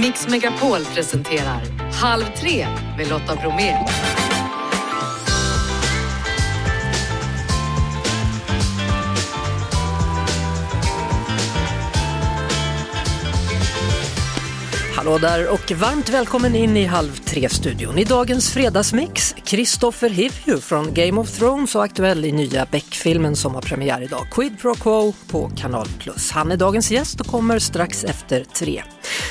Mix Megapol presenterar Halv tre med Lotta Bromé. Hallå där och varmt välkommen in i Halv tre-studion. I dagens fredagsmix, Christopher Hivju från Game of Thrones och aktuell i nya Beck-filmen som har premiär idag, Quid Pro Quo på Kanal Plus. Han är dagens gäst och kommer strax efter tre.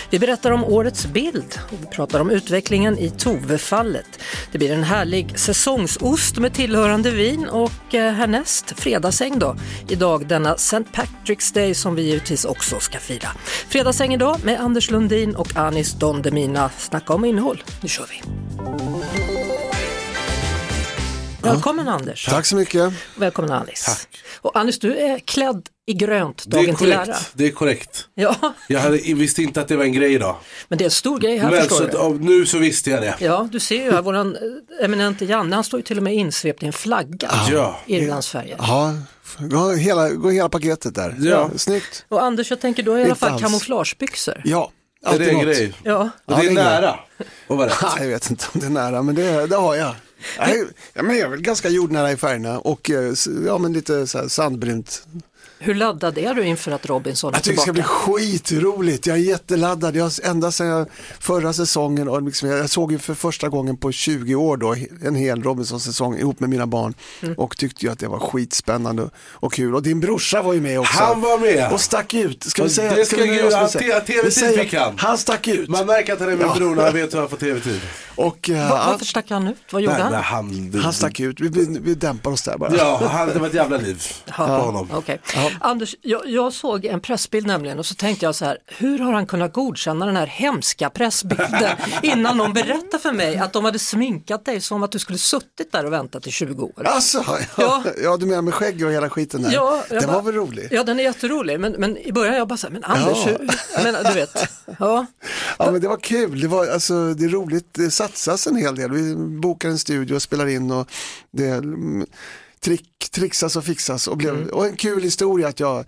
Vi berättar om årets bild och vi pratar om utvecklingen i Tove-fallet. Det blir en härlig säsongsost med tillhörande vin och eh, härnäst fredagsäng då. Idag denna St. Patrick's Day som vi givetvis också ska fira. Fredagsäng idag med Anders Lundin och Anis Don Demina. Snacka om innehåll. Nu kör vi! Välkommen Anders! Tack så mycket. Välkommen Alice! Tack. Och Anders, du är klädd i grönt Det är dagen till ära. korrekt. Det är korrekt. Ja, Jag hade, visste inte att det var en grej idag. men det är en stor grej här Men förstår så, du. av, nu så visste jag det. Ja, du ser ju här, våran eh, eminente Janne, han står ju till och med insvept i en flagga. Ja. Irlands färger. Ja, gå hela, gå hela paketet där. Ja. Snyggt. Och Anders, jag tänker du har i alla fall alls. kamouflagebyxor. Ja, Är alltid det en något. grej? Ja, Och Ja, det det är är nära att vara rätt. Ja, jag vet inte om det är nära, men det, det har jag. Jag är, ja, men jag är väl ganska jordnära i färgerna och eh, ja, men lite så här sandbrunt. hur laddad är du inför att Robinson är Jag tycker det ska bli tillbaka? skitroligt. Jag är jätteladdad. Jag, ända sedan jag, förra säsongen, och liksom, jag såg ju för första gången på 20 år då, en hel Robinson-säsong ihop med mina barn Mm. och tyckte ju att det var skitspännande och kul. Och din brorsa var ju med också. Han var med. Och stack ut. Ska vi säga, det ska vi med han- att säga- TV-tid vi säger fick han. Han stack ut. Man märker att han är min Ja. bror när han vet hur han får tv-tid. Och eh, Va- han, Varför stack han ut? Vad gjorde Nej, han? nej, han, han stack ut. Vi, vi, vi dämpar oss där bara. Ja, han, det var ett jävla liv på honom. Okej. Anders, jag, jag såg en pressbild nämligen och så tänkte jag så här, hur har han kunnat godkänna den här hemska pressbilden innan någon berättade för mig att de hade sminkat dig som att du skulle suttit där och väntat i 20 år? Alltså, ja, Ja. ja. du menar med skägg och hela skiten där. Ja, bara- var väl roligt? Ja, den är jätterolig, men, men i början jag bara så här, men Anders, Ja. hur, menar, du vet, ja, Ja men det var kul, det, var, alltså, det är roligt, det satsas en hel del. Vi bokar en studio och spelar in och det mm, trick, trixas och fixas. Och, blev, Mm. och en kul historia att jag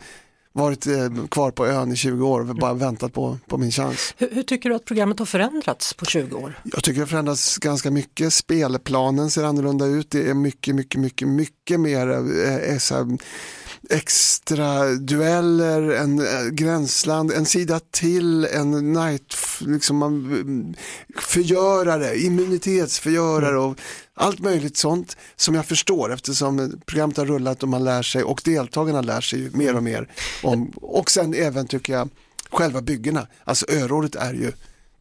varit eh, kvar på ön i 20 år och bara väntat på, på min chans. hur, hur tycker du att programmet har förändrats på 20 år? Jag tycker det har förändrats ganska mycket. Spelplanen ser annorlunda ut. Det är mycket, mycket, mycket, mycket mer eh, eh, extra dueller, en eh, gränsland, en sida till, en night, liksom, man, mm, förgörare, immunitetsförgörare och allt möjligt sånt som jag förstår eftersom programmet har rullat och man lär sig och deltagarna lär sig ju mer och mer. Om, och sen även tycker jag själva byggena, alltså örådet är ju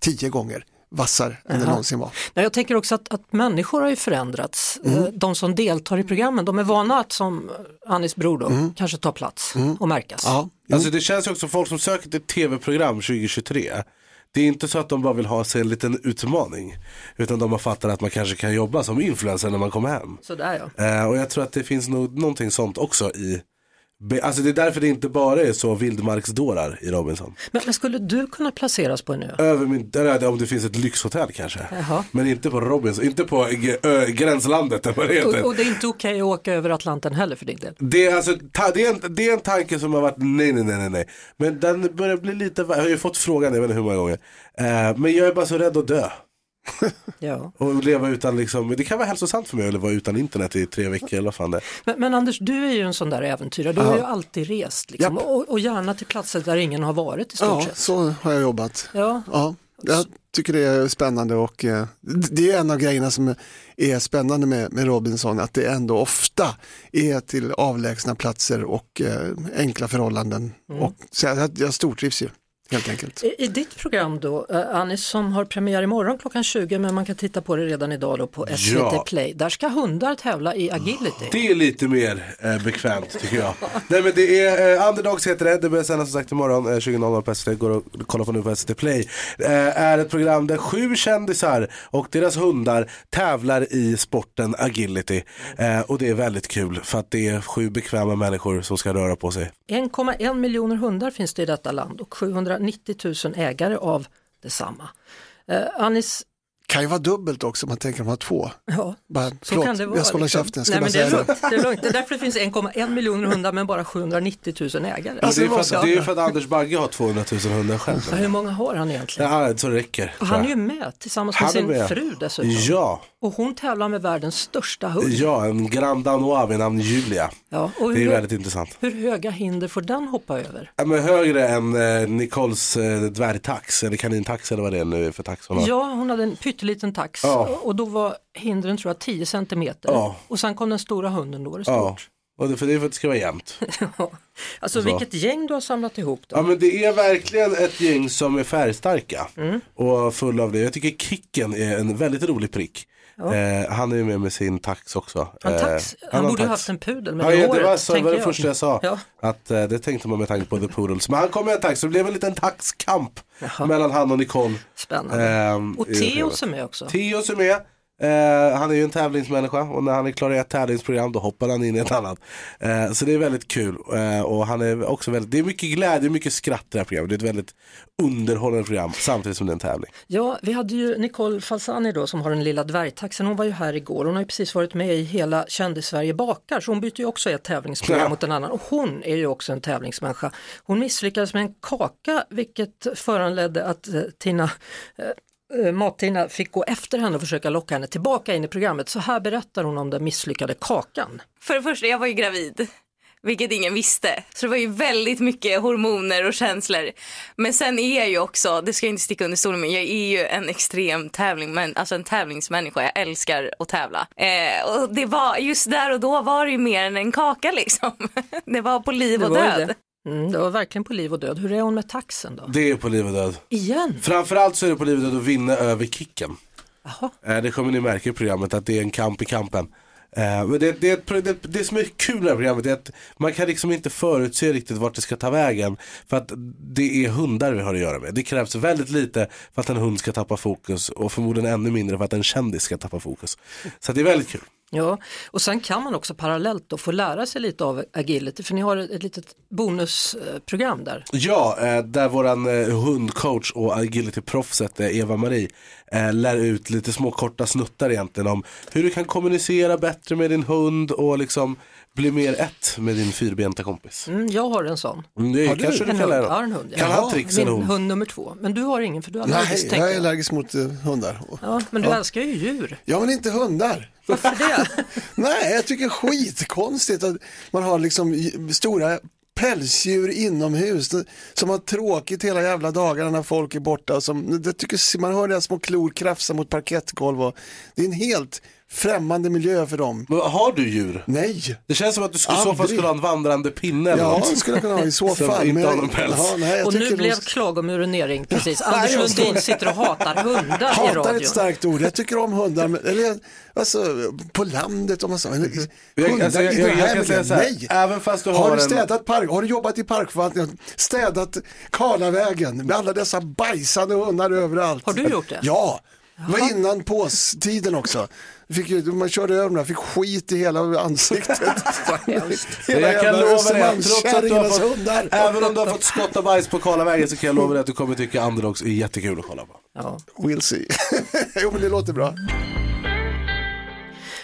tio gånger vassare än det någonsin var. Nej, jag tänker också att, att människor har ju förändrats. Mm. Eh, De som deltar i programmen, de är vana att som Annis bror då, kanske ta plats och märkas. Mm. Ja, Alltså det känns ju också folk som söker till tv-program 2023. Det är inte så att de bara vill ha sig en liten utmaning. Utan de har fattat att man kanske kan jobba som influencer när man kommer hem. Sådär ja. Eh, och jag tror att det finns nog någonting sånt också i Alltså det är därför det inte bara är så vildmarksdårar i Robinson. Men, men skulle du kunna placeras på en ö? Över min, eller om det finns ett lyxhotell kanske. Jaha. Men inte på Robinson, inte på ö, gränslandet eller vad det heter. Och, och det är inte okej att åka över Atlanten heller för din del? Det är, alltså, ta, det, är en, det är en tanke som har varit nej, nej, nej, nej, nej. Men den börjar bli lite, jag har ju fått frågan, jag vet inte hur många gånger. Eh, men jag är bara så rädd att dö. Ja. Och leva utan liksom, det kan vara hälsosamt för mig att leva utan internet i tre veckor eller vad fan det. Men, men Anders, du är ju en sån där äventyrare. Du har ju alltid rest liksom. Och, och gärna till platser där ingen har varit i stort ja sett. så har jag jobbat. Ja. Ja, jag tycker det är spännande och eh, det är en av grejerna som är spännande med, med Robinson, att det ändå ofta är till avlägsna platser och eh, enkla förhållanden. Och, så jag, jag stortrivs ju, helt enkelt. I, I ditt program då, eh, Anis, som har premiär imorgon klockan 20 men man kan titta på det redan idag då på SVT Ja. Play. Där ska hundar tävla i agility. Det är lite mer eh, bekvämt tycker jag. Nej men det är, eh, Underdogs heter det, det börjar sändas som sagt imorgon eh, 20.00 på SVT, går och kolla på nu på SVT Play. Eh, är ett program där sju kändisar och deras hundar tävlar i sporten agility. Eh, och det är väldigt kul för att det är sju bekväma människor som ska röra på sig. 1,1 miljoner hundar finns det i detta land och 790 000 ägare av detsamma. Eh, Anis, Kan ju vara dubbelt också, man tänker att de har två. Ja, Bara, så förlåt, kan det vara. jag ska hålla liksom. käften, jag ska Nej, bara men det, är säga det. lugnt, det är lugnt. Det är därför det finns 1,1 miljoner hundar men bara 790 000 ägare. Men det, är Alltså, för att, det är ju för att Anders Bagge har 200 000 hundar själv. Ja, Hur många har han egentligen? Ja, så räcker. Och han är ju med tillsammans med är sin med. fru dessutom. Ja, Och hon tävlar med världens största hund. ja, en Grand Danois vid namn Julia. Ja, och Det är hur, väldigt intressant. hur höga hinder får den hoppa över? Ja, men högre än eh, Nicoles eh, dvärgtax, eller kanintax eller vad det är nu för tax hon har. Ja, hon hade en pytteliten tax Ja. och då var hindren tror jag 10 centimeter. Ja. Och sen kom den stora hunden, då var det Ja, stort. och det, för det är för att det ska vara jämnt. Alltså Så. vilket gäng du har samlat ihop då. Ja men det är verkligen ett gäng som är färgstarka Mm. och fulla av det. Jag tycker Kicken är en väldigt rolig prick. Eh, han är ju med med sin tax också. Han, Eh, tax, han han borde tax. haft en pudel med Ja, det ja, det var, så, var det första jag sa. Ja. Att eh, det tänkte man med tanke på The Poodles. Men han kom med en tax så det blev en liten taxkamp Jaha. mellan han och Nicole. Spännande. Ehm, och Theos programmet. är också. Theos är med. Eh, han är ju en tävlingsmänniska och när han är klar i ett tävlingsprogram då hoppar han in i ett annat. Eh, så det är väldigt kul eh, och han är också väldigt, det är mycket glädje, mycket skratt i det här programmet. Det är ett väldigt underhållande program samtidigt som det är en tävling. Ja, vi hade ju Nicole Falsani då som har den lilla dvärgtaxen. Hon var ju här igår. Hon har ju precis varit med i hela Kändis-Sverige bakar så hon byter ju också ett tävlingsprogram Ja. mot en annan. Och hon är ju också en tävlingsmänniska. Hon misslyckades med en kaka vilket föranledde att eh, Tina eh, Mat-Tina fick gå efter henne och försöka locka henne tillbaka in i programmet. Så här berättar hon om den misslyckade kakan. För det första, jag var ju gravid. Vilket ingen visste. Så det var ju väldigt mycket hormoner och känslor. Men sen är jag ju också, det ska jag inte sticka under stolen med, jag är ju en extrem tävling, men, alltså en tävlingsmänniska. Jag älskar att tävla. Eh, och det var, just där och då var det ju mer än en kaka liksom. Det var på liv och död. Det. Mm, det var verkligen på liv och död. Hur är hon med taxen då? Det är på liv och död. Igen? Framförallt så är det på liv och död att vinna över Kicken. Jaha. Eh, det kommer ni märka i programmet att det är en kamp i kampen. Eh, men det, det, det, det som är kul med programmet är att man kan liksom inte förutse riktigt vart det ska ta vägen. För att det är hundar vi har att göra med. Det krävs väldigt lite för att en hund ska tappa fokus och förmodligen ännu mindre för att en kändis ska tappa fokus. Så det är väldigt kul. Ja, och sen kan man också parallellt då få lära sig lite av agility för ni har ett, litet bonusprogram där. Ja, eh, där våran eh, hundcoach och agilityproffset eh, Eva-Marie eh, lär ut lite små korta snuttar egentligen om hur du kan kommunicera bättre med din hund och liksom bli mer ett med din fyrbenta kompis. Mm, jag har en sån. Mm, Det Har du kanske du En kan hund. lära en hund. Kan ja. han tricks Min hon? hund nummer två. Men du har ingen för du är allergisk Nej, jag är allergisk mot eh, hundar. Ja, men du älskar ju djur. Ja, men inte hundar. Varför det? Nej, jag tycker skitkonstigt att man har liksom stora pälsdjur inomhus som har tråkigt hela jävla dagarna när folk är borta. Som, det tycker, man hör deras små klor krafsa mot parkettgolv. Och, det är en helt främmande miljö för dem. Men har du djur? Nej, Det känns som att du skulle, i så fall skulle ha en vandrande pinne eller ja något. det skulle jag kunna ha i så Som fall. inte men har någon päls. Ja, nej, jag Och nu blev de- klagomurinering precis. Nej, Anders Lundin sitter och hatar hundar i Hatar radion. ett starkt ord. Jag tycker om hundar. Men, eller, alltså, på landet om man sa. Hundar Jag, alltså, jag, i den här miljön. Nej. även fast du har, Har du en... städat park, har du jobbat i parkförvaltningen, städat Karlavägen med alla dessa bajsande hundar överallt? Har du gjort det? Ja, det var innan påstiden också. Fick man körde över dem, fick skit i hela ansiktet. Hela jag kan lova dig trots att du har fått, hundar. även om du har fått skotta bajs på Karlavägen så kan jag lova dig att du kommer tycka Underdogs är jättekul att kolla på. Ja. We'll see. jo men det låter bra.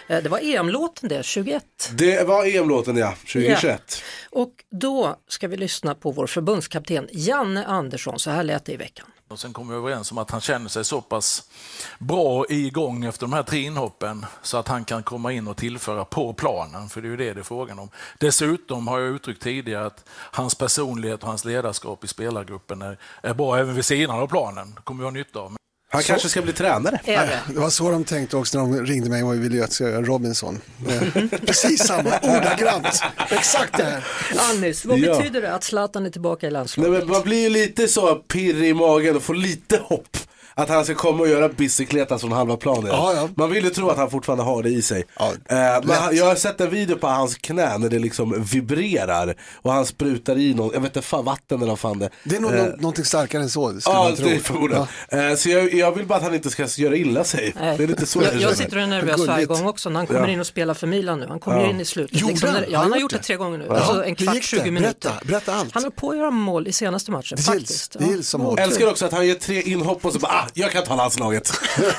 Eh, Det var EM-låten det, 21. Det var EM-låten ja, 2021. Och då ska vi lyssna på vår förbundskapten Janne Andersson. Så här lät det i veckan. Och sen kom vi överens om att han känner sig så pass bra igång efter de här tre inhoppen så att han kan komma in och tillföra på planen, för det är ju det det är frågan om. Dessutom har jag uttryckt tidigare att hans personlighet och hans ledarskap i spelargruppen är, är bra även vid sidan av planen. Det kommer vi ha nytta av. Han kanske ska bli tränare. Det? Det var så de tänkte också när de ringde mig och ville att jag ska göra Robinson. Eh, Precis samma, ordagrant. Exakt det här. Anis, vad Ja. betyder det att Zlatan är tillbaka i Nej, landslaget? men man blir ju lite så pirrig i magen och får lite hopp. Att han ska komma och göra bicykletas från halva planen. Ja, ja. Man vill ju tro att han fortfarande har det i sig. Ja, eh, men han, jag har sett en video på hans knä när det liksom vibrerar. Och han sprutar i någon, jag vet inte fan vatten eller vad fan det Det är nog Eh, nå- någonting starkare än så, skulle Ja, man tro. det är förmodligen. Eh, så jag, jag vill bara att han inte ska göra illa sig. Nej. Det är lite så jag, jag sitter och är nervös varje gång också när han kommer Ja. in och spelar för Milan nu. Han kommer Ja. in i slutet. Gjorde liksom, han? när- ja, Har han har gjort det tre gånger nu. Ja. Alltså en kvart, gick 20 det? minuter. Berätta, berätta allt. Han höll på att göra mål i senaste matchen Det faktiskt. gills, det gills som mål. Jag älskar också att han gör tre inhopp och så bara, ah, Ja, jag kan ta landslaget.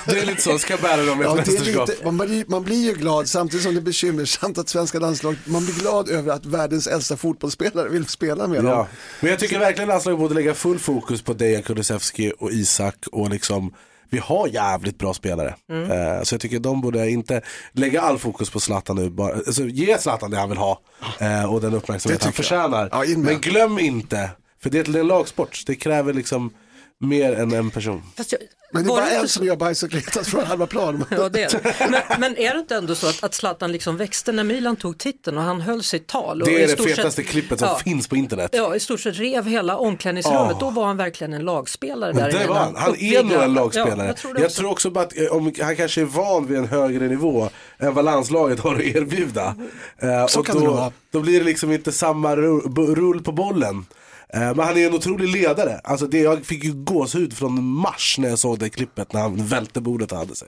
Det är lite så, ska bära dem i Ja, ett mästerskap. lite, man, blir, man blir ju glad samtidigt som det är bekymmersamt att svenska landslaget, man blir glad över att världens äldsta fotbollsspelare vill spela med Ja. dem. Men jag tycker verkligen landslaget borde lägga full fokus på Dejan Kulusevski och Isak och liksom vi har jävligt bra spelare. Mm. Eh, så jag tycker de borde inte lägga all fokus på Zlatan nu. Bara, alltså, ge Zlatan det han vill ha eh, och den uppmärksamhet Det han förtjänar. Ja. Men glöm inte, för det är en lagsport, det kräver liksom mer än en person. Fast jag, Men det är var bara en så- som gör bajs och kletas från halva plan. Ja, det är det. Men, men är det inte ändå så att, att Zlatan liksom växte när Milan tog titeln och han höll sitt tal? Och Det i är det stort fetaste sett- klippet som ja, finns på internet. Ja, i stort sett rev hela omklädningsrummet. Ja. Då var han verkligen en lagspelare Men där det var han. Han är nog en lagspelare. Ja, jag tror jag också. tror också bara att eh, om, han kanske är van vid en högre nivå än vad landslaget har att erbjuda. Eh, Så och kan då, det då blir det liksom inte samma rull på bollen. Eh, men han är en otrolig ledare. Alltså det, jag fick ju gåshud från mars när jag såg det klippet när han välte bordet och hade sig.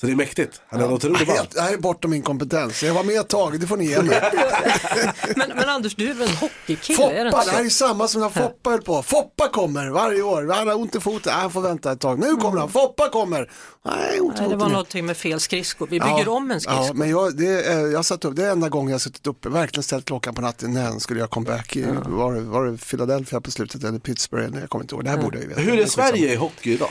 Så det är mäktigt. Han är en otrolig man. Det här är bortom min kompetens. Jag var med ett tag, det får ni ge mig. Men, men Anders, du är väl en hockeykille? är det Foppa, det här är samma som när Foppa höll på. Foppa kommer varje år. Han har ont i foten, Ah, han får vänta ett tag. Nu kommer han, Foppa kommer. Nej, ont i Nej, det var någonting med fel skridsko. Vi bygger om en skridsko. Ja, men jag, det, är, jag satt upp, det är enda gången jag har suttit uppe, verkligen ställt klockan på natten när skulle göra comeback. I, var, det- var det Philadelphia på slutet eller Pittsburgh? Nej, jag kommer inte ihåg. Det här borde jag ju veta. Hur är. Sverige i hockey idag?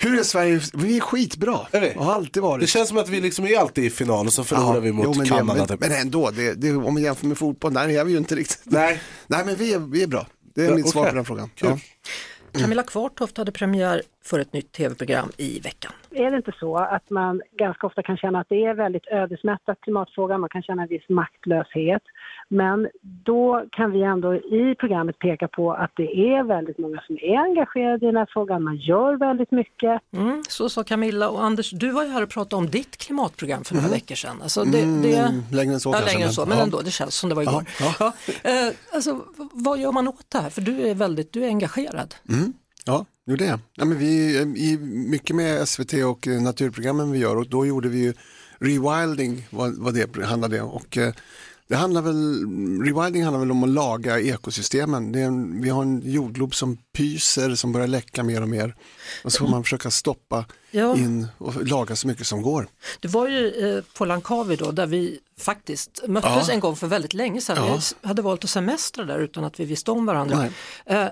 Hur är Sverige? Vi är skitbra. Är vi? Har alltid varit. Det känns som att vi liksom är alltid i final och så förlorar vi mot jo, men, Kanada. men, typ. men ändå, det, det, om vi jämför med fotboll, där är vi ju inte riktigt. Nej. Nej, men vi är, vi är bra. Det är Ja, mitt svar okej. på den frågan. Ja. Camilla Kvartoft hade premiär för ett nytt tv-program i veckan. är det inte så att man ganska ofta kan känna att det är väldigt ödesmättat klimatfrågan, man kan känna en viss maktlöshet. Men då kan vi ändå i programmet peka på att det är väldigt många som är engagerade i den här frågan, man gör väldigt mycket. Mm, så sa Camilla och Anders, du var ju här och pratade om ditt klimatprogram för några veckor sedan. Alltså det, det, Mm, längre än så ja, kanske, längre än men- så, men ja. ändå, det känns som det var igår. Ja, Ja, eh, alltså, vad gör man åt det här? För du är väldigt, du är engagerad. Ja, jo det. Ja, men vi är i mycket med SVT och eh, naturprogrammen vi gör och då gjorde vi ju rewilding, vad, vad det handlade om. Och, eh, det handlar väl, rewilding handlar väl om att laga ekosystemen. Det är en, vi har en jordglob som pyser, som börjar läcka mer och mer. Och så får man försöka stoppa Ja. in och laga så mycket som går. Det var ju eh, på Langkawi då där vi faktiskt möttes Ja. en gång för väldigt länge sedan. Ja. Vi hade valt att semestra där utan att vi visste om varandra. Eh,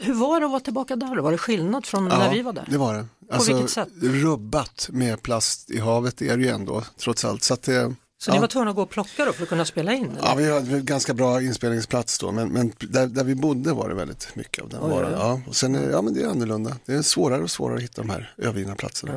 hur var det att vara tillbaka där? Var det skillnad från när vi var där? det var det. Alltså, vilket sätt? Rubbat med plast i havet är det ju ändå, trots allt. Så att det, Så ja. ni var tvungna att gå och plocka då för att kunna spela in? Eller? Ja, vi hade en ganska bra inspelningsplats då, men, men där, där vi bodde var det väldigt mycket av den Oj, varan. Ja, och sen, är- ja, men det är annorlunda. Det är svårare och svårare att hitta de här övergivna platserna.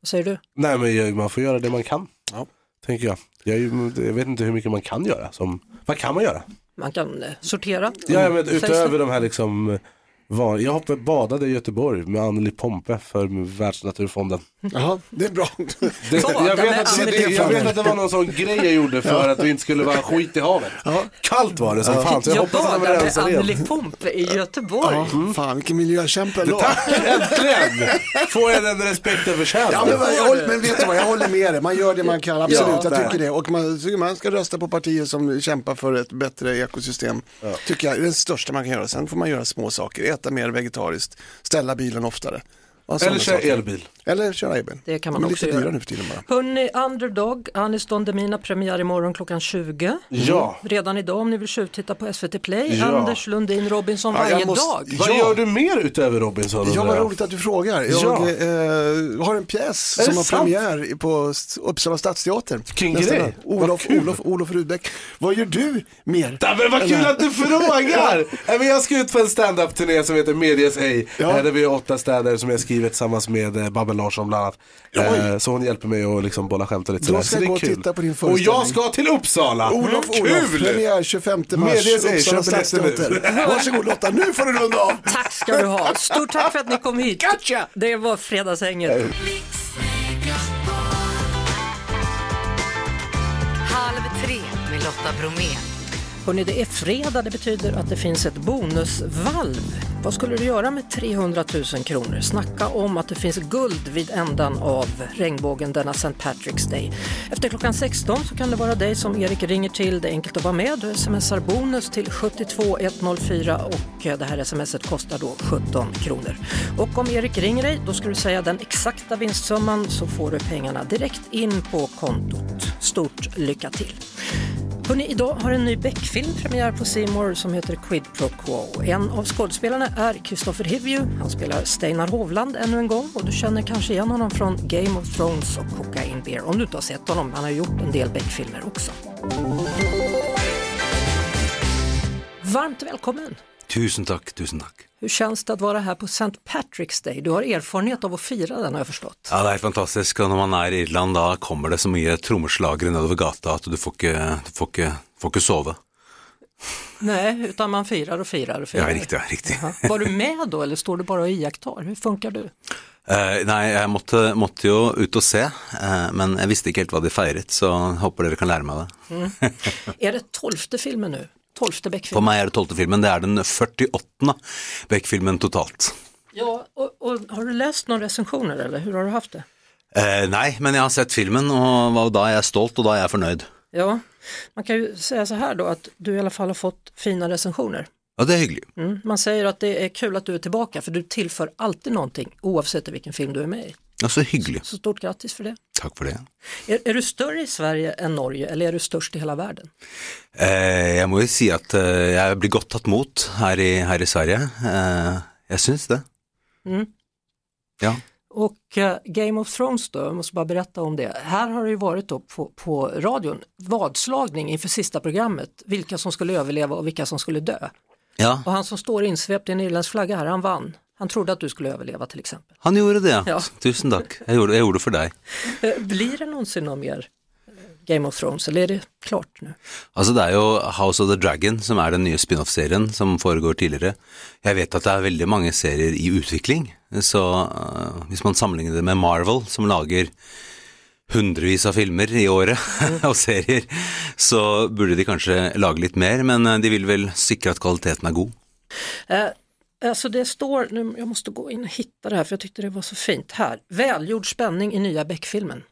Vad säger du? Nej men man får göra det man kan. Ja. Tänker jag. Jag, jag vet inte hur mycket man kan göra. Som, vad kan man göra? Man kan eh, sortera. Ja, men utöver de här liksom van, Jag hoppade, badade i Göteborg med Anneli Pompe för Världsnaturfonden. Jaha, det är bra. Det, jag, vet att, det, jag vet att det var någon sån grej jag gjorde för att det inte skulle vara skit i havet. Kallt var det som fan så jag Jag var badade med Anneli. Pompe i Göteborg. Ja, fan vilken miljökämpe ändå. Tack, äntligen! Får jag den respekten förtjänar. Ja, men, jag håller, men vet du vad, jag håller med dig. Man gör det man kan, absolut. Ja, jag nej. tycker det. Och man, man ska rösta på partier som kämpar för ett bättre ekosystem. Tycker jag är det största man kan göra. Sen får man göra små saker. Äta mer vegetariskt, ställa bilen oftare. Eller köra elbil. Eller köra elbil. Det kan man De är också lite göra. nu för tiden bara. Hörni, Underdog, Anis Don Demina premiär imorgon klockan 20. Ja. Redan idag om ni vill tjuvtitta på SVT Play. Ja. Anders Lundin Robinson Ja, varje måste- dag. Vad Ja. gör du mer utöver Robinson? Ja, vad roligt att du frågar. Jag Ja. eh, har en pjäs Är som har sant? premiär på Uppsala stadsteater. Dag. Vad Olof. Olof, Olof Rudbeck. Vad gör du mer? Ja, men vad kul att du frågar! Jag ska ut på en stand-up-turné som heter Medias Ej. Ja. Eh, Där vi är åtta städer som jag skrivit tillsammans med eh, Babben Larsson bland annat. Eh, Så hon hjälper mig att liksom bolla skämt och lite sådär. ska Så jag det gå är och kul. titta på din Och föreställning. jag ska till Uppsala! Olof, Olof, Kul! premiär 25 mars, Uppsala biljetter stadsteater. Varsågod Lotta, nu får du runda av. Tack ska du ha. Stort tack för att ni kom hit. Gotcha! Det var Fredagshänget. Halv tre med Lotta Bromé. Hörrni, det är fredag, det betyder att det finns ett bonusvalv Vad skulle du göra med 300 000 kronor? Snacka om att det finns guld vid ändan av regnbågen denna St. Patrick's Day. Efter klockan 16 så kan det vara dig som Erik ringer till. Det är enkelt att vara med. Du smsar bonus till 72104 och eh, det här smset kostar då 17 kronor. Och om Erik ringer dig då ska du säga den exakta vinstsumman så får du pengarna direkt in på kontot. Stort lycka till! Hörrni, idag har en ny Beck-film premiär på Seymour som heter Quid Pro Quo. En av skådespelarna är Kristoffer Hivju. Han spelar Steinar Hovland ännu en gång och du känner kanske igen honom från Game of Thrones och Cocaine Bear om du inte har sett honom. Han har gjort en del Beck-filmer också. Varmt välkommen! Tusen tack, tusen tack. Hur känns det att vara här på St. Patrick's Day? Du har erfarenhet av att fira den har jag förstått. Ja, det är fantastiskt. Och när man är i Irland då kommer det så mycket trommeslagare nedover gatan att du får inte, du får inte, får inte sova. Nej, utan man firar och firar och firar. Ja, riktigt. Ja, riktigt. Var du med då eller står du bara och iakttar? Hur funkar du? Uh, nej, jag måtte, måtte ju ut och se, uh, men jag visste inte helt vad de firat så hoppas ni kan lära mig det. Mm. är det tolfte filmen nu? Tolfte Beck-filmen? För mig är det tolfte filmen, det är den 48 Beck-filmen totalt. Ja, och, och, har du läst några recensioner eller hur har du haft det? Uh, nej, men jag har sett filmen och då är jag stolt och då är jag förnöjd. Ja, man kan ju säga så här då att du i alla fall har fått fina recensioner. Ja, det är hyggligt. Mm, man säger att det är kul att du är tillbaka för du tillför alltid någonting oavsett vilken film du är med i. Ja, så hyggligt. Så stort grattis för det. Tack för det. Är, är, du större i Sverige än Norge eller är du störst i hela världen? Eh, jag måste säga att eh, jag blir gott tagit emot här i, här i Sverige. Eh, jag syns det. Mm. Ja. Och uh, Game of Thrones då, jag måste bara berätta om det. Här har det ju varit då på, på radion vadslagning inför sista programmet, vilka som skulle överleva och vilka som skulle dö. Ja. Och han som står insvept i en irländsk flagga här, han vann. Han trodde att du skulle överleva till exempel. Han gjorde det, Ja. tusen tack. Jag gjorde, jag gjorde det för dig. Eh, Blir det någonsin någon mer eh, Game of Thrones eller är det klart nu? Altså Det er jo House of the Dragon som er den nye spin-off-serien som foregår tidligere. Jeg vet at det er veldig mange serier i utvikling, så øh, hvis man sammenligner det med Marvel, som lager hundrevis av filmer i året og serier, så burde de kanskje lage litt mer, men de vil vel sikre at kvaliteten er god. Eh, alltså det står, nu, jag måste gå in och hitta det här för jag tyckte det var så fint här. Välgjord spänning i nya Beck-filmen.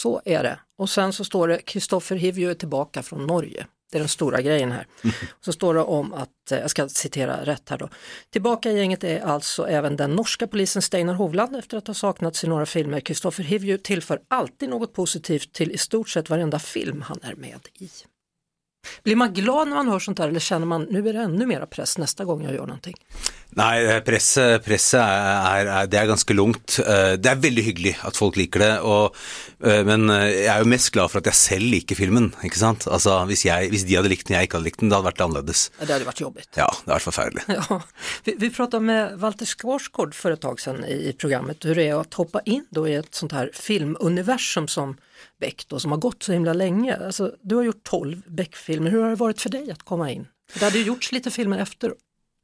Så är det. Och sen så står det Kristoffer Hivju är tillbaka från Norge. Det är den stora grejen här. Så står det om att, eh, jag ska citera rätt här då. Tillbaka i gänget är alltså även den norska polisen Steinar Hovland efter att ha saknats i några filmer. Kristoffer Hivju tillför alltid något positivt till i stort sett varenda film han är med i. Blir man glad när man hör sånt där eller känner man nu är det ännu mera press nästa gång jag gör någonting? Eh, presset, presset er, er, det er ganske lungt. Eh, Det er veldig hyggelig at folk liker det, og, eh, men eh, jeg er jo mest glad for at jeg selv liker filmen. ikke sant? Jeg, hvis de hadde likt den, jeg ikke hadde likt den, det hadde vært annerledes. Ja, Det hade varit jobbigt. Ja, det hadde vært forferdelig. Ja, vi, vi pratade med Walter Skarsgård för ett tag sedan i, i programmet hur det är att hoppa in då i ett sånt här filmuniversum som Beck då, som har gått så himla länge. Alltså, du har gjort 12 Beck-filmer, hur har det varit för dig att komma in? Det hade ju gjorts lite filmer efter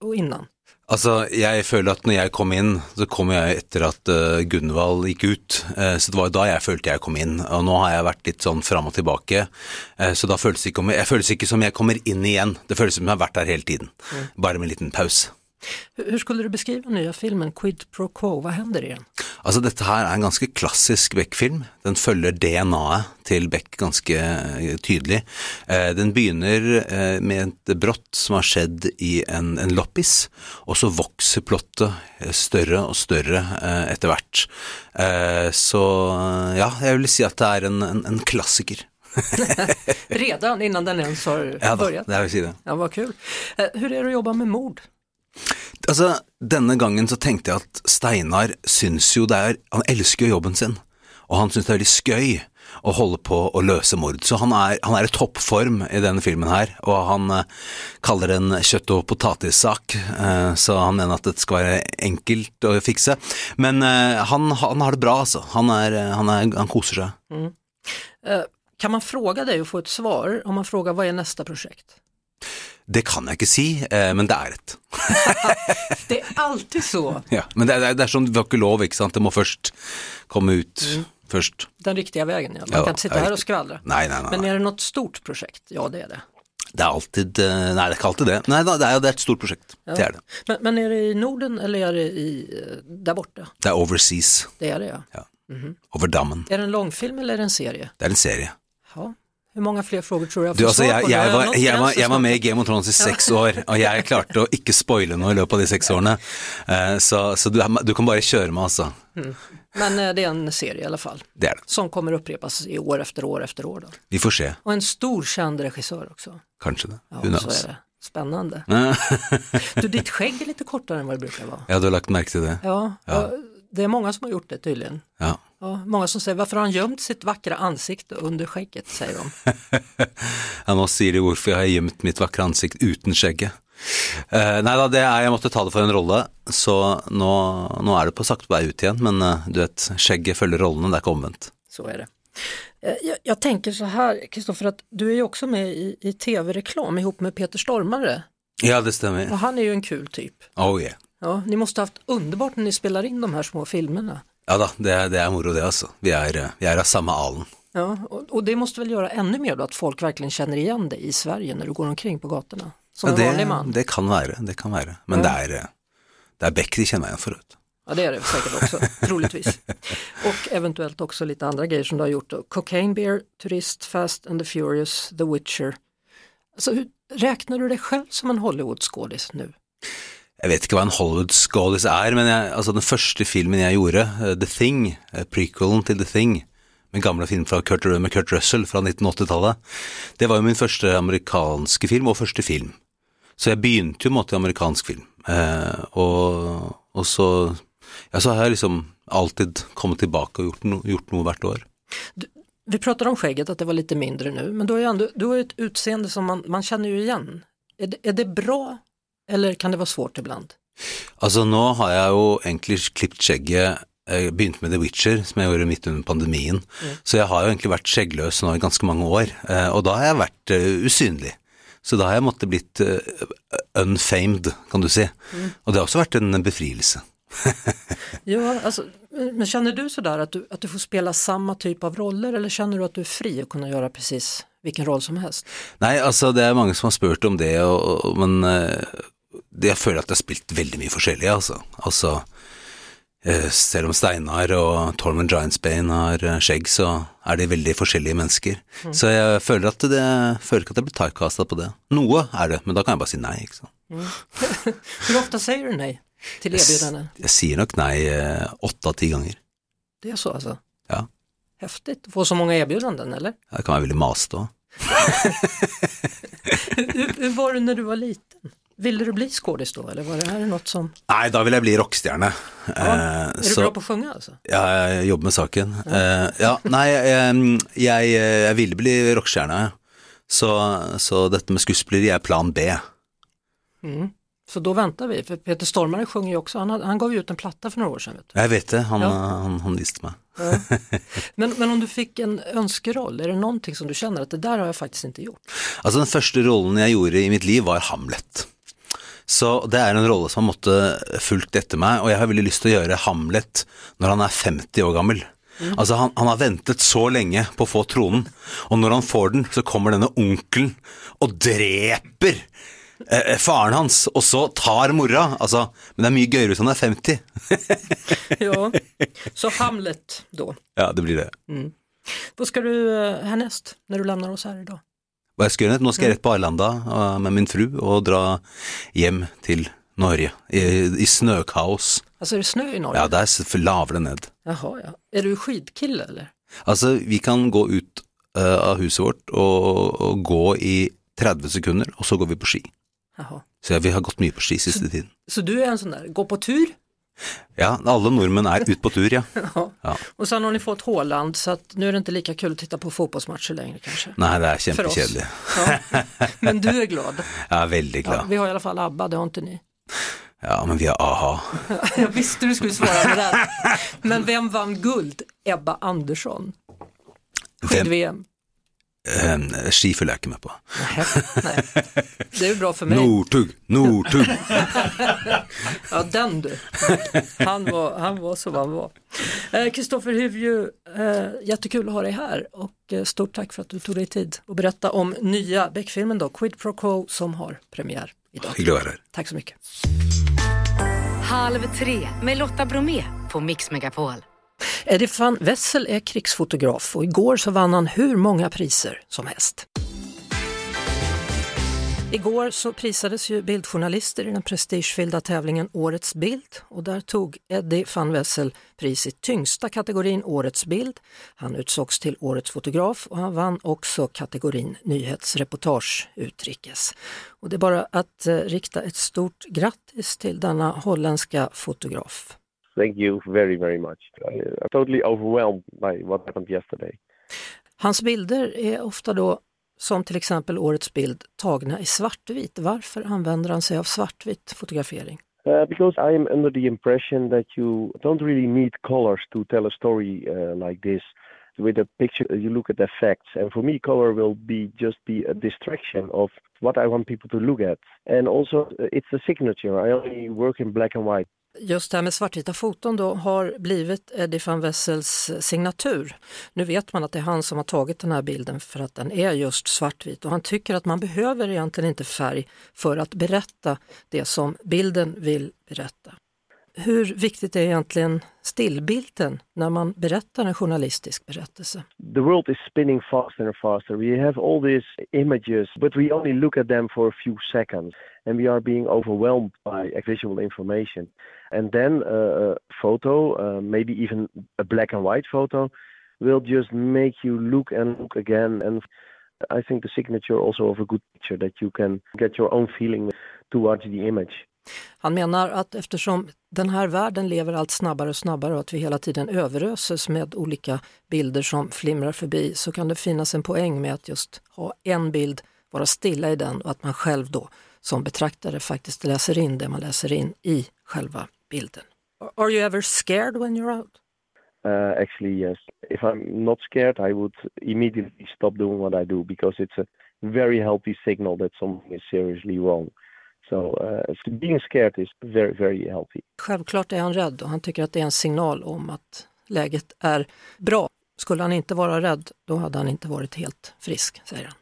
och innan. Altså, jeg føler at når jeg kom inn, så kom jeg etter at uh, Gunvald gikk ut. Eh, så det var jo da jeg følte jeg kom inn. Og nå har jeg vært litt sånn fram og tilbake. Eh, så da føles det jeg, jeg føles ikke som jeg kommer inn igjen. Det føles som jeg har vært der hele tiden. Bare med en liten pause. Hur, hur skulle du beskriva nya filmen Quid Pro Quo, vad händer i den? Altså, dette her er en ganske klassisk Beck-film. Den følger DNA-et til Beck ganske eh, tydelig. Eh, den begynner eh, med et brott som har skjedd i en, en loppis, og så vokser plottet større og større etter hvert. Så ja, jeg vil si at det er en, en, en klassiker. Redan innan den ens har Ja börjat? det vil si det. Ja, vad kul. Hur är det att jobba med mord? Altså, denne gangen så tenkte jeg at Steinar syns jo det er Han elsker jo jobben sin, og han syns det er veldig skøy å holde på å løse mord. Så han er, han er i toppform i denne filmen her, og han eh, kaller det en kjøtt- og potetsak, eh, så han mener at det skal være enkelt å fikse. Men eh, han, han har det bra, altså. Han, er, han, er, han koser seg. Mm. Eh, kan man fråga dig och få ett svar om man frågar vad är nästa projekt? Det kan jeg ikke si, eh, men det er et. Det är alltid så. Ja, men det, er- det er sånn, vi har ikke lov, ikke sant. Det må først komme ut først. Den riktiga vägen, ja. Man Ja, kan inte sitta ja, här och skvallra. Nej, nej, nej. Men är det något stort projekt? Ja, det är det. Det är alltid, eh, nej det är inte alltid det. Nej, det är, det är ett stort projekt, det är det. Men, men är det i Norden eller är det i, eh, där borta? Det är overseas, Det är det ja. ja. Över dammen. Är det en långfilm eller är det en serie? Det är en serie. Ja. Hur många fler frågor tror jag Du, får altså, svar på? Jeg, var, jeg, var, jeg var med i Game of Thrones i seks år, og jeg klarte å ikke spoile noe i løpet av de seks årene. Eh, Så, så du, du kan bare kjøre meg, altså. Men eh, det är en serie i alla fall. Det det. Som kommer upprepas i år efter år efter år. Då. Vi får se, Och en stor känd regissör också. kanskje det. Ja, Who så är det. Spännande. Du, ditt skägg är lite kortare än vad det brukar vara. Ja, du har lagt märke till det? Ja, Ja. och det är många som har gjort det tydligen. Ja. Ja, många som säger, varför har han gömt sitt vackra ansikte under skägget, säger de. ja, nå sier de hvorfor jeg har gjemt mitt vakre ansikt uten skjegget. Eh, nei da, det er, jeg måtte ta det for en rolle, så nå, nå er det på sakte vei ut igjen, men eh, du vet, skjegget følger rollene, det er ikke omvendt. Så är det. Eh, Jag, jag tänker så här, Kristoffer, att du är ju också med i, i tv-reklam ihop med Peter Stormare. Ja, det stemmer. Och han är ju en kul typ. Oh yeah. Ja, ni måste ha haft underbart när ni spelar in de här små filmerna. Ja da, det, det er moro det, altså. Vi eh, vi er av samme alen. Ja, och, och det måste väl göra ännu mer då att folk verkligen känner igen dig i Sverige när du går omkring på gatorna. Som Ja, en det, vanlig man. det kan være, det kan være. Men Ja. det eh, det er Beck de for. vet du. Ja det är det säkert också, troligtvis. Och eventuellt också lite andra grejer som du har gjort. Då. Cocaine Bear, Turist, Fast and the Furious, The Witcher. Alltså, hur, räknar du dig själv som en Hollywoodskådis nu? Jeg vet ikke hva en Hollywood-skådis er, men jeg, altså den første filmen jeg gjorde, eh, The Thing, eh, prequelen til The Thing, min gamle film fra Kurt, med Kurt Russell fra 1980-tallet, det var jo min første amerikanske film, og første film. Så jeg begynte jo med i amerikansk film. Eh, og, og så, ja, så har jeg liksom alltid kommet tilbake og gjort, no, gjort noe hvert år. Vi pratade om skägget, att det var lite mindre nu, men du har ju ändå, du har ett utseende som man, man känner ju igen. Är det, är det bra eller kan det vara svårt ibland? Altså nå har jeg jo egentlig klippet skjegget, eh, begynt med The Witcher, som jeg gjorde midt under pandemien. Så jeg har jo egentlig vært skjeggløs nå i ganske mange år, eh, og da har jeg vært eh, usynlig. Så da har jeg måttet blitt eh, unfamed, kan du si. Og det har også vært en befrielse. Ja, alltså, men känner du sådär att du, att du får spela samma typ av roller eller känner du att du är fri att kunna göra precis vilken roll som helst? Nei, altså det er mange som har spurt om det, og, og, men eh, det, jeg føler at jeg har spilt veldig mye forskjellig, altså. Altså, eh, selv om Steinar og Tormund Giantsbane har eh, skjegg, så er de veldig forskjellige mennesker. Så jeg føler, at det, føler ikke at jeg blir typecastet på det. Noe er det, men da kan jeg bare si nei, ikke sant. Hur ofta säger du nej till erbjudanden? Jeg sier nok nei eh, åtte av ti ganger. Det är så alltså? Ja. Häftigt, få så många erbjudanden eller? Jeg kan være veldig masete òg. Hur, hur var det när du var liten? Ville du bli skådis då eller var det här något som, Nei, da vil jeg bli rockestjerne. ja, Eh, är du så- bra på att sjunga alltså? Ja, jeg jobber med saken. Eh, ja, nei, jeg, jeg, jeg ville bli rockestjerne, så, så dette med skuespilleri er plan B. Mm. Så då väntar vi, för Peter Stormare sjunger ju också, han, han gav ju ut en platta för några år sedan. Vet. Jeg vet det, han, Ja. han, han viste meg. Men, men om du fick en önskeroll, är det någonting som du känner att det där har jag faktiskt inte gjort? Altså, den første rollen jeg gjorde i mitt liv var Hamlet. Så det er en rolle som har måttet fulgt etter meg, og jeg har veldig lyst til å gjøre Hamlet når han er 50 år gammel. Altså, han, han har ventet så lenge på å få tronen, og når han får den, så kommer denne onkelen og dreper eh, faren hans, og så tar mora. Altså, men det er mye gøyere hvis han er 50. Ja, så Hamlet då. Ja, det blir det. Vad ska du eh, härnäst när du lämnar oss här idag? Og jeg skal gjøre det. Nå skal jeg rett på Arlanda eh, med min fru og dra hjem til Norge i, i snøkaos. Alltså är det snö i Norge? Ja, der s- laver det ned. Jaha, ja. Är du skidkille eller? Altså, vi kan gå ut eh, av huset vårt og, og gå i 30 sekunder, og så går vi på ski. Jaha. Så ja, vi har gått mye på ski siste tiden. Så du är en sån där, gå på tur? Ja, alle nordmenn er ut på tur, ja. Ja. Ja. Och sen har ni fått Håland så att nu är det inte lika kul att titta på fotbollsmatcher längre kanske. Nei, det oss. kjempekjedelig. Ja. Men du är glad? Jeg er veldig Ja, glad. vi har i alla fall ABBA, det har inte ni. Ja, men vi har a-ha. Jag visste du skulle svara med det. Men vem vann guld? Ebba Andersson. Skid-VM. Eh, jag inte med på. Nej, nej. Det är bra för mig. Nortug, Nortug. Ja, den du. Han var, han var som han var. Kristoffer eh, Hivju, eh, jättekul att ha dig här och eh, stort tack för att du tog dig tid att berätta om nya Beck-filmen då, Quid Pro Quo som har premiär idag. Tack så mycket. Halv tre med Lotta Bromé på Mix Megapol. Eddie van Wessel är krigsfotograf och igår så vann han hur många priser som helst. Igår så prisades ju bildjournalister i den prestigefyllda tävlingen Årets bild och där tog Eddie van Wessel pris i tyngsta kategorin Årets bild. Han utsågs till Årets fotograf och han vann också kategorin Nyhetsreportage utrikes. Och det är bara att eh, rikta ett stort grattis till denna holländska fotograf. Thank you very, very much. I'm totally overwhelmed by what happened yesterday. Hans bilder är ofta då som till exempel årets bild tagna i svartvit. Varför använder han sig av svartvit fotografering? Uh, because I am under the impression that you don't really need colors to tell a story uh, like this. With a picture, you look at the facts, and for me, color will be just be a distraction of what I want people to look at. And also, uh, it's a signature. I only work in black and white just det här med svartvita foton då har blivit Eddie van Wessels signatur. Nu vet man att det är han som har tagit den här bilden för att den är just svartvit och han tycker att man behöver egentligen inte färg för att berätta det som bilden vill berätta. Hur viktigt är egentligen stillbilden när man berättar en journalistisk berättelse? The world is spinning faster and faster. We have all these images, but we only look at them for a few seconds and we are being overwhelmed by visual information. And then a photo, uh, maybe even a black and white photo, will just make you look and look again. And I think the signature also of a good picture that you can get your own feeling towards the image. Han menar att eftersom den här världen lever allt snabbare och snabbare och att vi hela tiden överöses med olika bilder som flimrar förbi så kan det finnas en poäng med att just ha en bild, vara stilla i den och att man själv då som betraktare faktiskt läser in det man läser in i själva bilden. Are you ever scared when you're out? Uh, actually, yes. If I'm not scared, I would immediately stop doing what I do because it's a very healthy signal that something is seriously wrong. So uh, being scared is very, very healthy. Självklart är han rädd och han tycker att det är en signal om att läget är bra. Skulle han inte vara rädd, då hade han inte varit helt frisk, säger han.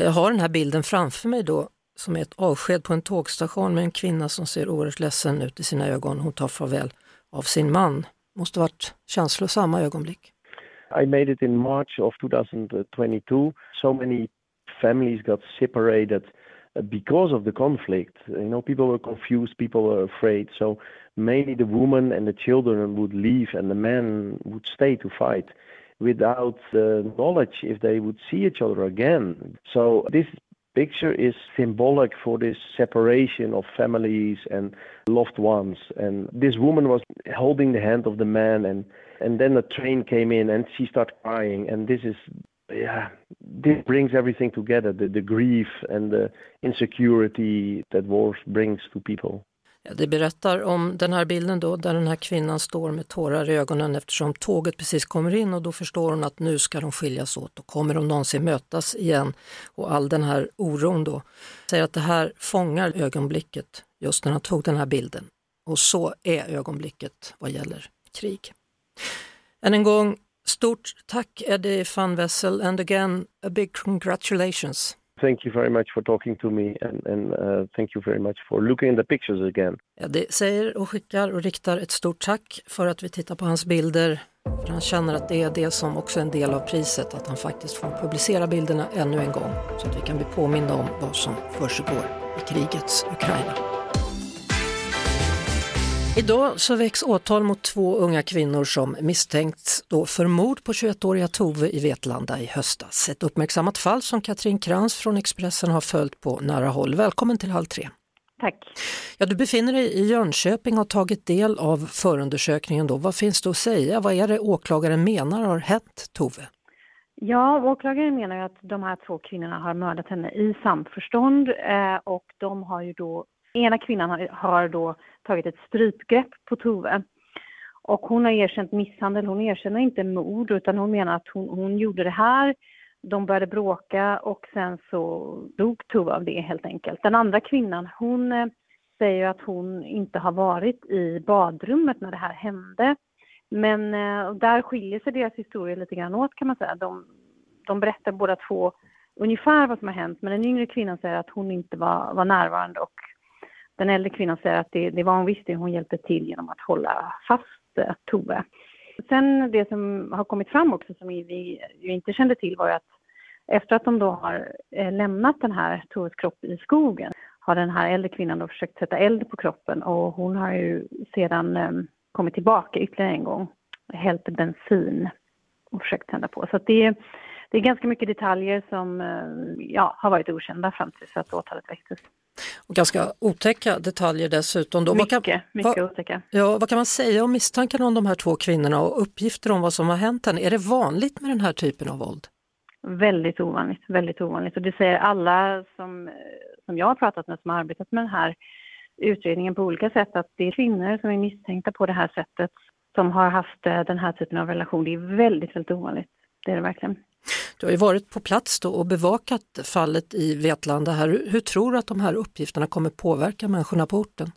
Jag har den här bilden framför mig då som är ett avsked på en tågstation med en kvinna som ser oerhört ledsen ut i sina ögon. Hon tar farväl av sin man. Måste varit känslosamma ögonblick. I made it in March of 2022. So many families got separated uh, because of the conflict. You know, people were confused, people were afraid. So mainly the woman and the children would leave and the men would stay to fight without the knowledge if they would see each other again. So this picture is symbolic for this separation of families and loved ones. And this woman was holding the hand of the man, and and then the train came in, and she started crying. And this is, yeah, this brings everything together: the the grief and the insecurity that war brings to people. Det berättar om den här bilden då där den här kvinnan står med tårar i ögonen eftersom tåget precis kommer in och då förstår hon att nu ska de skiljas åt och kommer de någonsin mötas igen? Och all den här oron då säger att det här fångar ögonblicket just när han tog den här bilden. Och så är ögonblicket vad gäller krig. Än en gång, stort tack Eddie van Wessel and again a big congratulations. Thank you very much for talking to me and, and uh, thank you very much for looking at the pictures again. Ja, det säger och skickar och riktar ett stort tack för att vi tittar på hans bilder. För han känner att det är det som också är en del av priset, att han faktiskt får publicera bilderna ännu en gång så att vi kan bli påminna om vad som försiggår i krigets Ukraina. Idag så väcks åtal mot två unga kvinnor som misstänkts då för mord på 21-åriga Tove i Vetlanda i höstas. Ett uppmärksammat fall som Katrin Krantz från Expressen har följt på nära håll. Välkommen till Halv tre. Tack. Ja, du befinner dig i Jönköping och har tagit del av förundersökningen. Då. Vad finns det att säga? Vad är det åklagaren menar har hänt Tove? Ja, åklagaren menar att de här två kvinnorna har mördat henne i samförstånd eh, och de har ju då ena kvinnan har, har då tagit ett strypgrepp på Tove. Och hon har erkänt misshandel, hon erkänner inte mord utan hon menar att hon, hon gjorde det här De började bråka och sen så dog Tove av det helt enkelt. Den andra kvinnan, hon eh, säger att hon inte har varit i badrummet när det här hände. Men eh, där skiljer sig deras historier lite grann åt kan man säga. De, de berättar båda två ungefär vad som har hänt men den yngre kvinnan säger att hon inte var, var närvarande och den äldre kvinnan säger att det, det var hon visst det, hon hjälpte till genom att hålla fast eh, Tove. Sen det som har kommit fram också som vi ju inte kände till var ju att efter att de då har eh, lämnat den här Toves kropp i skogen har den här äldre kvinnan då försökt sätta eld på kroppen och hon har ju sedan eh, kommit tillbaka ytterligare en gång, hällt bensin och försökt tända på. Så att det, det är ganska mycket detaljer som ja, har varit okända fram tills att åtalet väcktes. Och ganska otäcka detaljer dessutom. Då. Mycket, vad kan, mycket vad, otäcka. Ja, vad kan man säga om misstankarna om de här två kvinnorna och uppgifter om vad som har hänt henne? Är det vanligt med den här typen av våld? Väldigt ovanligt, väldigt ovanligt. Och det säger alla som, som jag har pratat med som har arbetat med den här utredningen på olika sätt att det är kvinnor som är misstänkta på det här sättet som har haft eh, den här typen av relation. Det är väldigt, väldigt ovanligt. Det är det verkligen. Du har ju varit på plats då och bevakat fallet i Vetlanda här. Hur tror du att de här uppgifterna kommer påverka människorna på orten?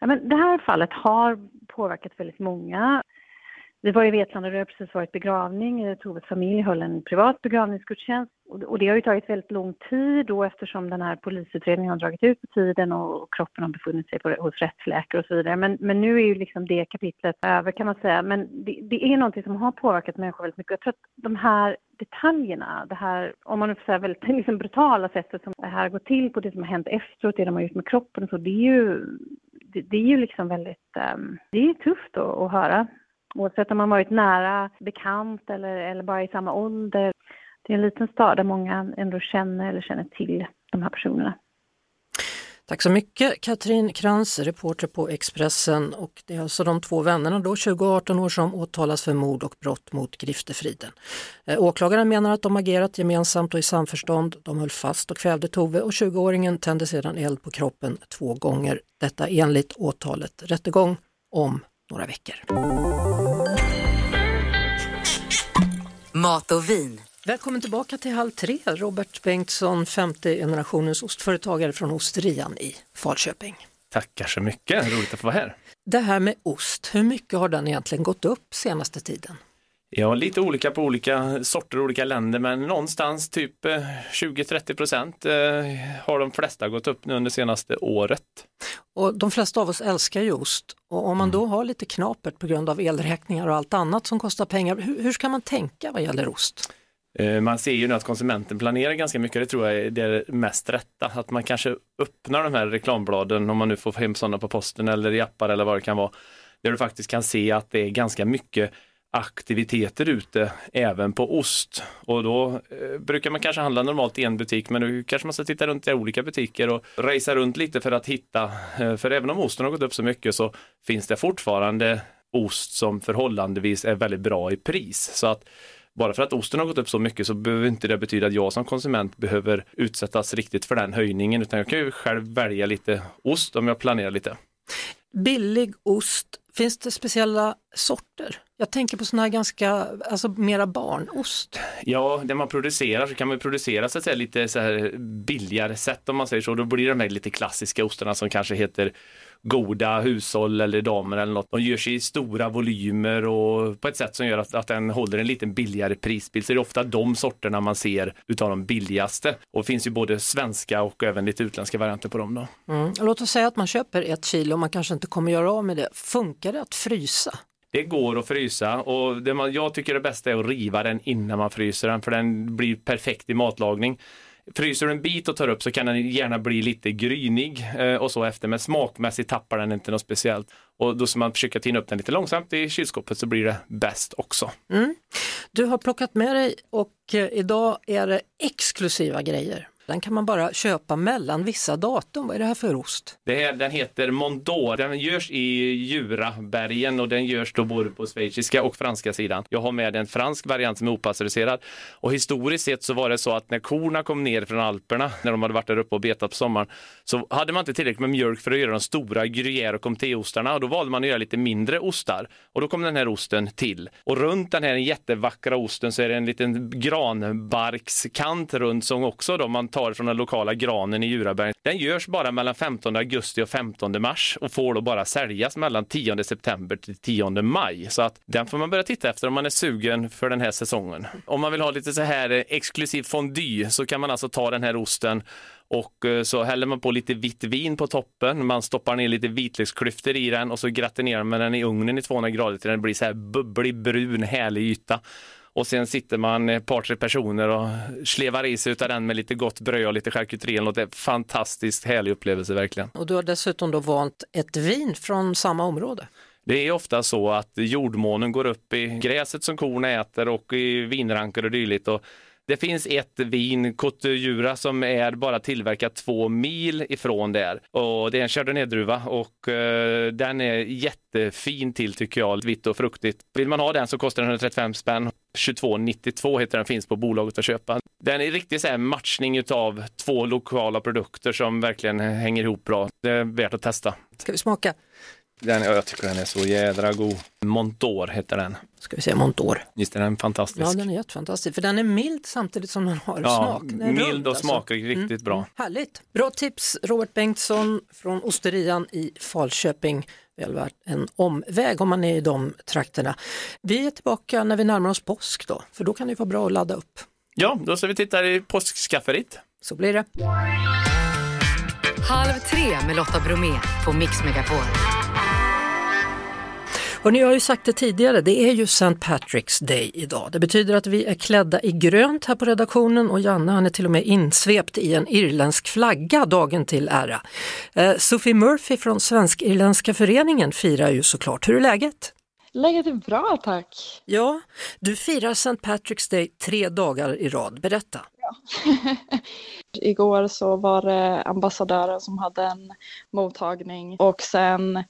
Ja, men det här fallet har påverkat väldigt många. Vi var i Vetlanda och det har precis varit begravning. Eh, Toves familj höll en privat begravningsgudstjänst och det har ju tagit väldigt lång tid då eftersom den här polisutredningen har dragit ut på tiden och kroppen har befunnit sig på, hos rättsläkare och så vidare. Men, men nu är ju liksom det kapitlet över kan man säga. Men det, det är någonting som har påverkat människor väldigt mycket. Jag tror att de här detaljerna, det här, om man nu får säga väldigt liksom brutala sättet som det här går till på det som har hänt efteråt, det de har gjort med kroppen och så, det är ju, det, det är ju liksom väldigt, um, det är tufft att, att höra. Oavsett om man varit nära bekant eller, eller bara i samma ålder. Det är en liten stad där många ändå känner eller känner till de här personerna. Tack så mycket Katrin Krantz, reporter på Expressen. Och det är alltså de två vännerna då, 20 och 18 år, som åtalas för mord och brott mot griftefriden. Eh, åklagaren menar att de agerat gemensamt och i samförstånd. De höll fast och kvävde Tove och 20-åringen tände sedan eld på kroppen två gånger. Detta enligt åtalet. Rättegång om några veckor. Mat och vin. Välkommen tillbaka till Halv tre, Robert Bengtsson, femte generationens ostföretagare från Osterian i Falköping. Tackar så mycket, roligt att få vara här. Det här med ost, hur mycket har den egentligen gått upp senaste tiden? Ja, lite olika på olika sorter olika länder, men någonstans typ 20-30 eh, procent eh, har de flesta gått upp nu under senaste året. Och de flesta av oss älskar ju ost och om man mm. då har lite knapert på grund av elräkningar och allt annat som kostar pengar, hur, hur ska man tänka vad gäller ost? Eh, man ser ju nu att konsumenten planerar ganska mycket, det tror jag är det mest rätta. Att man kanske öppnar de här reklambladen, om man nu får hem sådana på posten eller i appar eller vad det kan vara, där du faktiskt kan se att det är ganska mycket aktiviteter ute även på ost. Och då eh, brukar man kanske handla normalt i en butik men nu kanske man ska titta runt i olika butiker och racea runt lite för att hitta, eh, för även om osten har gått upp så mycket så finns det fortfarande ost som förhållandevis är väldigt bra i pris. Så att bara för att osten har gått upp så mycket så behöver inte det betyda att jag som konsument behöver utsättas riktigt för den höjningen utan jag kan ju själv välja lite ost om jag planerar lite. Billig ost, finns det speciella sorter? Jag tänker på sådana här ganska, alltså mera barnost. Ja, det man producerar så kan man producera så att säga, lite så här billigare sätt om man säger så. Då blir de här lite klassiska ostarna som kanske heter goda hushåll eller damer eller något. De gör sig i stora volymer och på ett sätt som gör att, att den håller en lite billigare prisbild. Så det är ofta de sorterna man ser utav de billigaste. Och det finns ju både svenska och även lite utländska varianter på dem. Då. Mm. Låt oss säga att man köper ett kilo och man kanske inte kommer göra av med det. Funkar det att frysa? Det går att frysa och det man, jag tycker det bästa är att riva den innan man fryser den för den blir perfekt i matlagning. Fryser du en bit och tar upp så kan den gärna bli lite grynig eh, och så efter men smakmässigt tappar den inte något speciellt. Och då ska man försöka tina upp den lite långsamt i kylskåpet så blir det bäst också. Mm. Du har plockat med dig och eh, idag är det exklusiva grejer. Den kan man bara köpa mellan vissa datum. Vad är det här för ost? Det här, den heter Mondor. Den görs i Jurabergen och den görs då både på schweiziska och franska sidan. Jag har med en fransk variant som är opastöriserad. Och historiskt sett så var det så att när korna kom ner från Alperna, när de hade varit där uppe och betat på sommaren, så hade man inte tillräckligt med mjölk för att göra de stora gruyère och comté-ostarna och då valde man att göra lite mindre ostar. Och då kom den här osten till. Och runt den här jättevackra osten så är det en liten granbarkskant runt som också då man tar från den lokala granen i Djuraberg. Den görs bara mellan 15 augusti och 15 mars och får då bara säljas mellan 10 september till 10 maj. Så att den får man börja titta efter om man är sugen för den här säsongen. Om man vill ha lite så här eh, exklusiv fondue så kan man alltså ta den här osten och eh, så häller man på lite vitt vin på toppen. Man stoppar ner lite vitlöksklyftor i den och så gratinerar man den i ugnen i 200 grader till den blir så här bubblig brun härlig yta. Och sen sitter man ett par, tre personer och slevar i sig utav den med lite gott bröd och lite charkuterier. Det är en fantastiskt härlig upplevelse verkligen. Och du har dessutom då valt ett vin från samma område. Det är ofta så att jordmånen går upp i gräset som korna äter och i vinrankor och dylikt. Och det finns ett vin, Côte som är bara tillverkat två mil ifrån där. Och det är en chardonnay-druva och uh, den är jättefin till tycker jag, vitt och fruktigt. Vill man ha den så kostar den 135 spänn. 2292 heter den, finns på bolaget att köpa. Den är riktigt så här matchning av två lokala produkter som verkligen hänger ihop bra. Det är värt att testa. Ska vi smaka? Den, ja, jag tycker den är så jädra god. Montor heter den. Ska vi säga Montor? Visst är den fantastisk? Ja, den är jättefantastisk. För den är mild samtidigt som den har ja, smak. Den mild rund, och alltså. smakrik, riktigt Mm, bra. mm, Härligt. Bra tips, Robert Bengtsson från Osterian i Falköping. Väl värt en omväg om man är i de trakterna. Vi är tillbaka när vi närmar oss påsk då, för då kan det vara bra att ladda upp. Ja, då ska vi titta i påskskafferiet. Så blir det. Halv tre med Lotta Bromé på Mix Megapol. Och ni har ju sagt det tidigare, det är ju St. Patrick's Day idag. Det betyder att vi är klädda i grönt här på redaktionen och Janne han är till och med insvept i en irländsk flagga dagen till ära. Eh, Sophie Murphy från Svensk-Irländska föreningen firar ju såklart. Hur är läget? Läget är bra tack. Ja, du firar St. Patrick's Day tre dagar i rad. Berätta. Igår så var det ambassadören som hade en mottagning och sen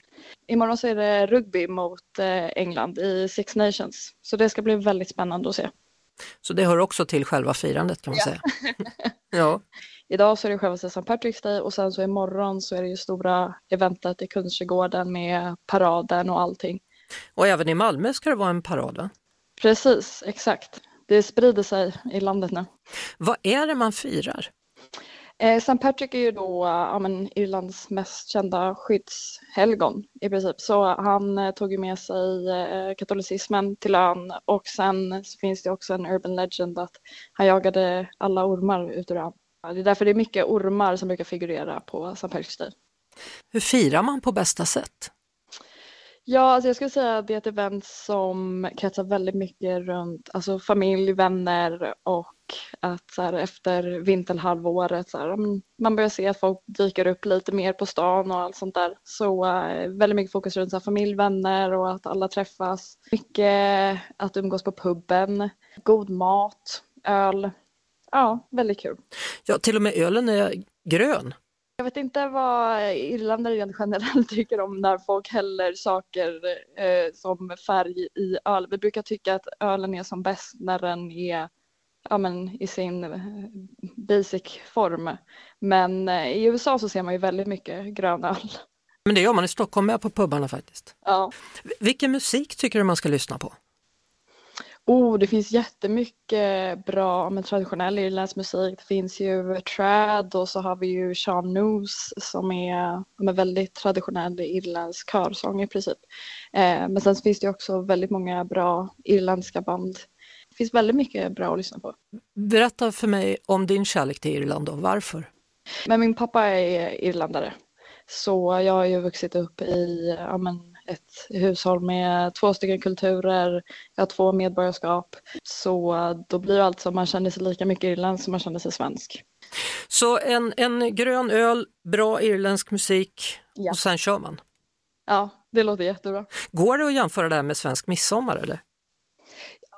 imorgon så är det rugby mot eh, England i Six Nations. Så det ska bli väldigt spännande att se. Så det hör också till själva firandet kan man säga. Ja. Idag så är det själva St. Patrick's Day och sen så imorgon så är det ju stora eventet i Kungsträdgården med paraden och allting. Och även i Malmö ska det vara en parad va? Precis, exakt. Det sprider sig i landet nu. Vad är det man firar? Eh, St. Patrick är ju då ja, Irlands mest kända skyddshelgon i princip. Så han eh, tog ju med sig eh, katolicismen till ön och sen finns det också en urban legend att han jagade alla ormar ut ur ön. Det är därför det är mycket ormar som brukar figurera på St. Patrick's Day. Hur firar man på bästa sätt? Ja, alltså jag skulle säga att det är ett event som kretsar väldigt mycket runt alltså familj, vänner och att så här, efter vinterhalvåret så här, man börjar se att folk dyker upp lite mer på stan och allt sånt där. Så eh, väldigt mycket fokus runt så här, familj, vänner och att alla träffas. Mycket att umgås på puben, god mat, öl. Ja, väldigt kul. Ja, till och med ölen är grön. Jag vet inte vad irländare rent generellt tycker om när folk häller saker eh, som färg i öl. Vi brukar tycka att ölen är som bäst när den är ja, men, i sin eh, basic form. Men eh, i USA så ser man ju väldigt mycket grön öl. Men det gör man i Stockholm med på pubarna faktiskt. Ja. Vilken musik tycker du man ska lyssna på? Oh, det finns jättemycket bra med traditionell irländsk musik. Det finns ju trad och så har vi ju Sean Noose som är med väldigt traditionell irländsk körsång i princip. Eh, men sen finns det också väldigt många bra irländska band. Det finns väldigt mycket bra att lyssna på. Berätta för mig om din kärlek till Irland och varför. Men min pappa är irländare. Så jag har ju vuxit upp i ja, men ett hushåll med två stycken kulturer, jag har två medborgarskap. Så då blir det alltså man känner sig lika mycket irländsk som man känner sig svensk. Så en, en grön öl, bra irländsk musik Ja. och sen kör man. Ja, det låter jättebra. Går det att jämföra det här med svensk midsommar eller?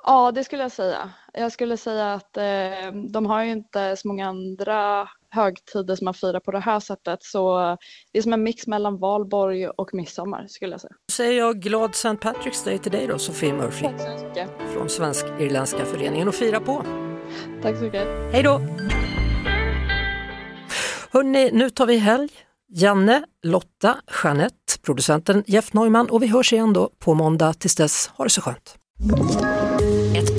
Ja, det skulle jag säga. Jag skulle säga att eh, de har ju inte så många andra högtider som man firar på det här sättet. Så det är som en mix mellan valborg och midsommar skulle jag säga. Säger jag glad St. Patrick's Day till dig då, Sofie Murphy. Tack så mycket. Från Svensk-Irländska föreningen och fira på. Tack så mycket. Hej då! Hörrni, nu tar vi helg. Janne, Lotta, Jeanette, producenten Jeff Neumann och vi hörs igen då på måndag. Tills dess, ha det så skönt.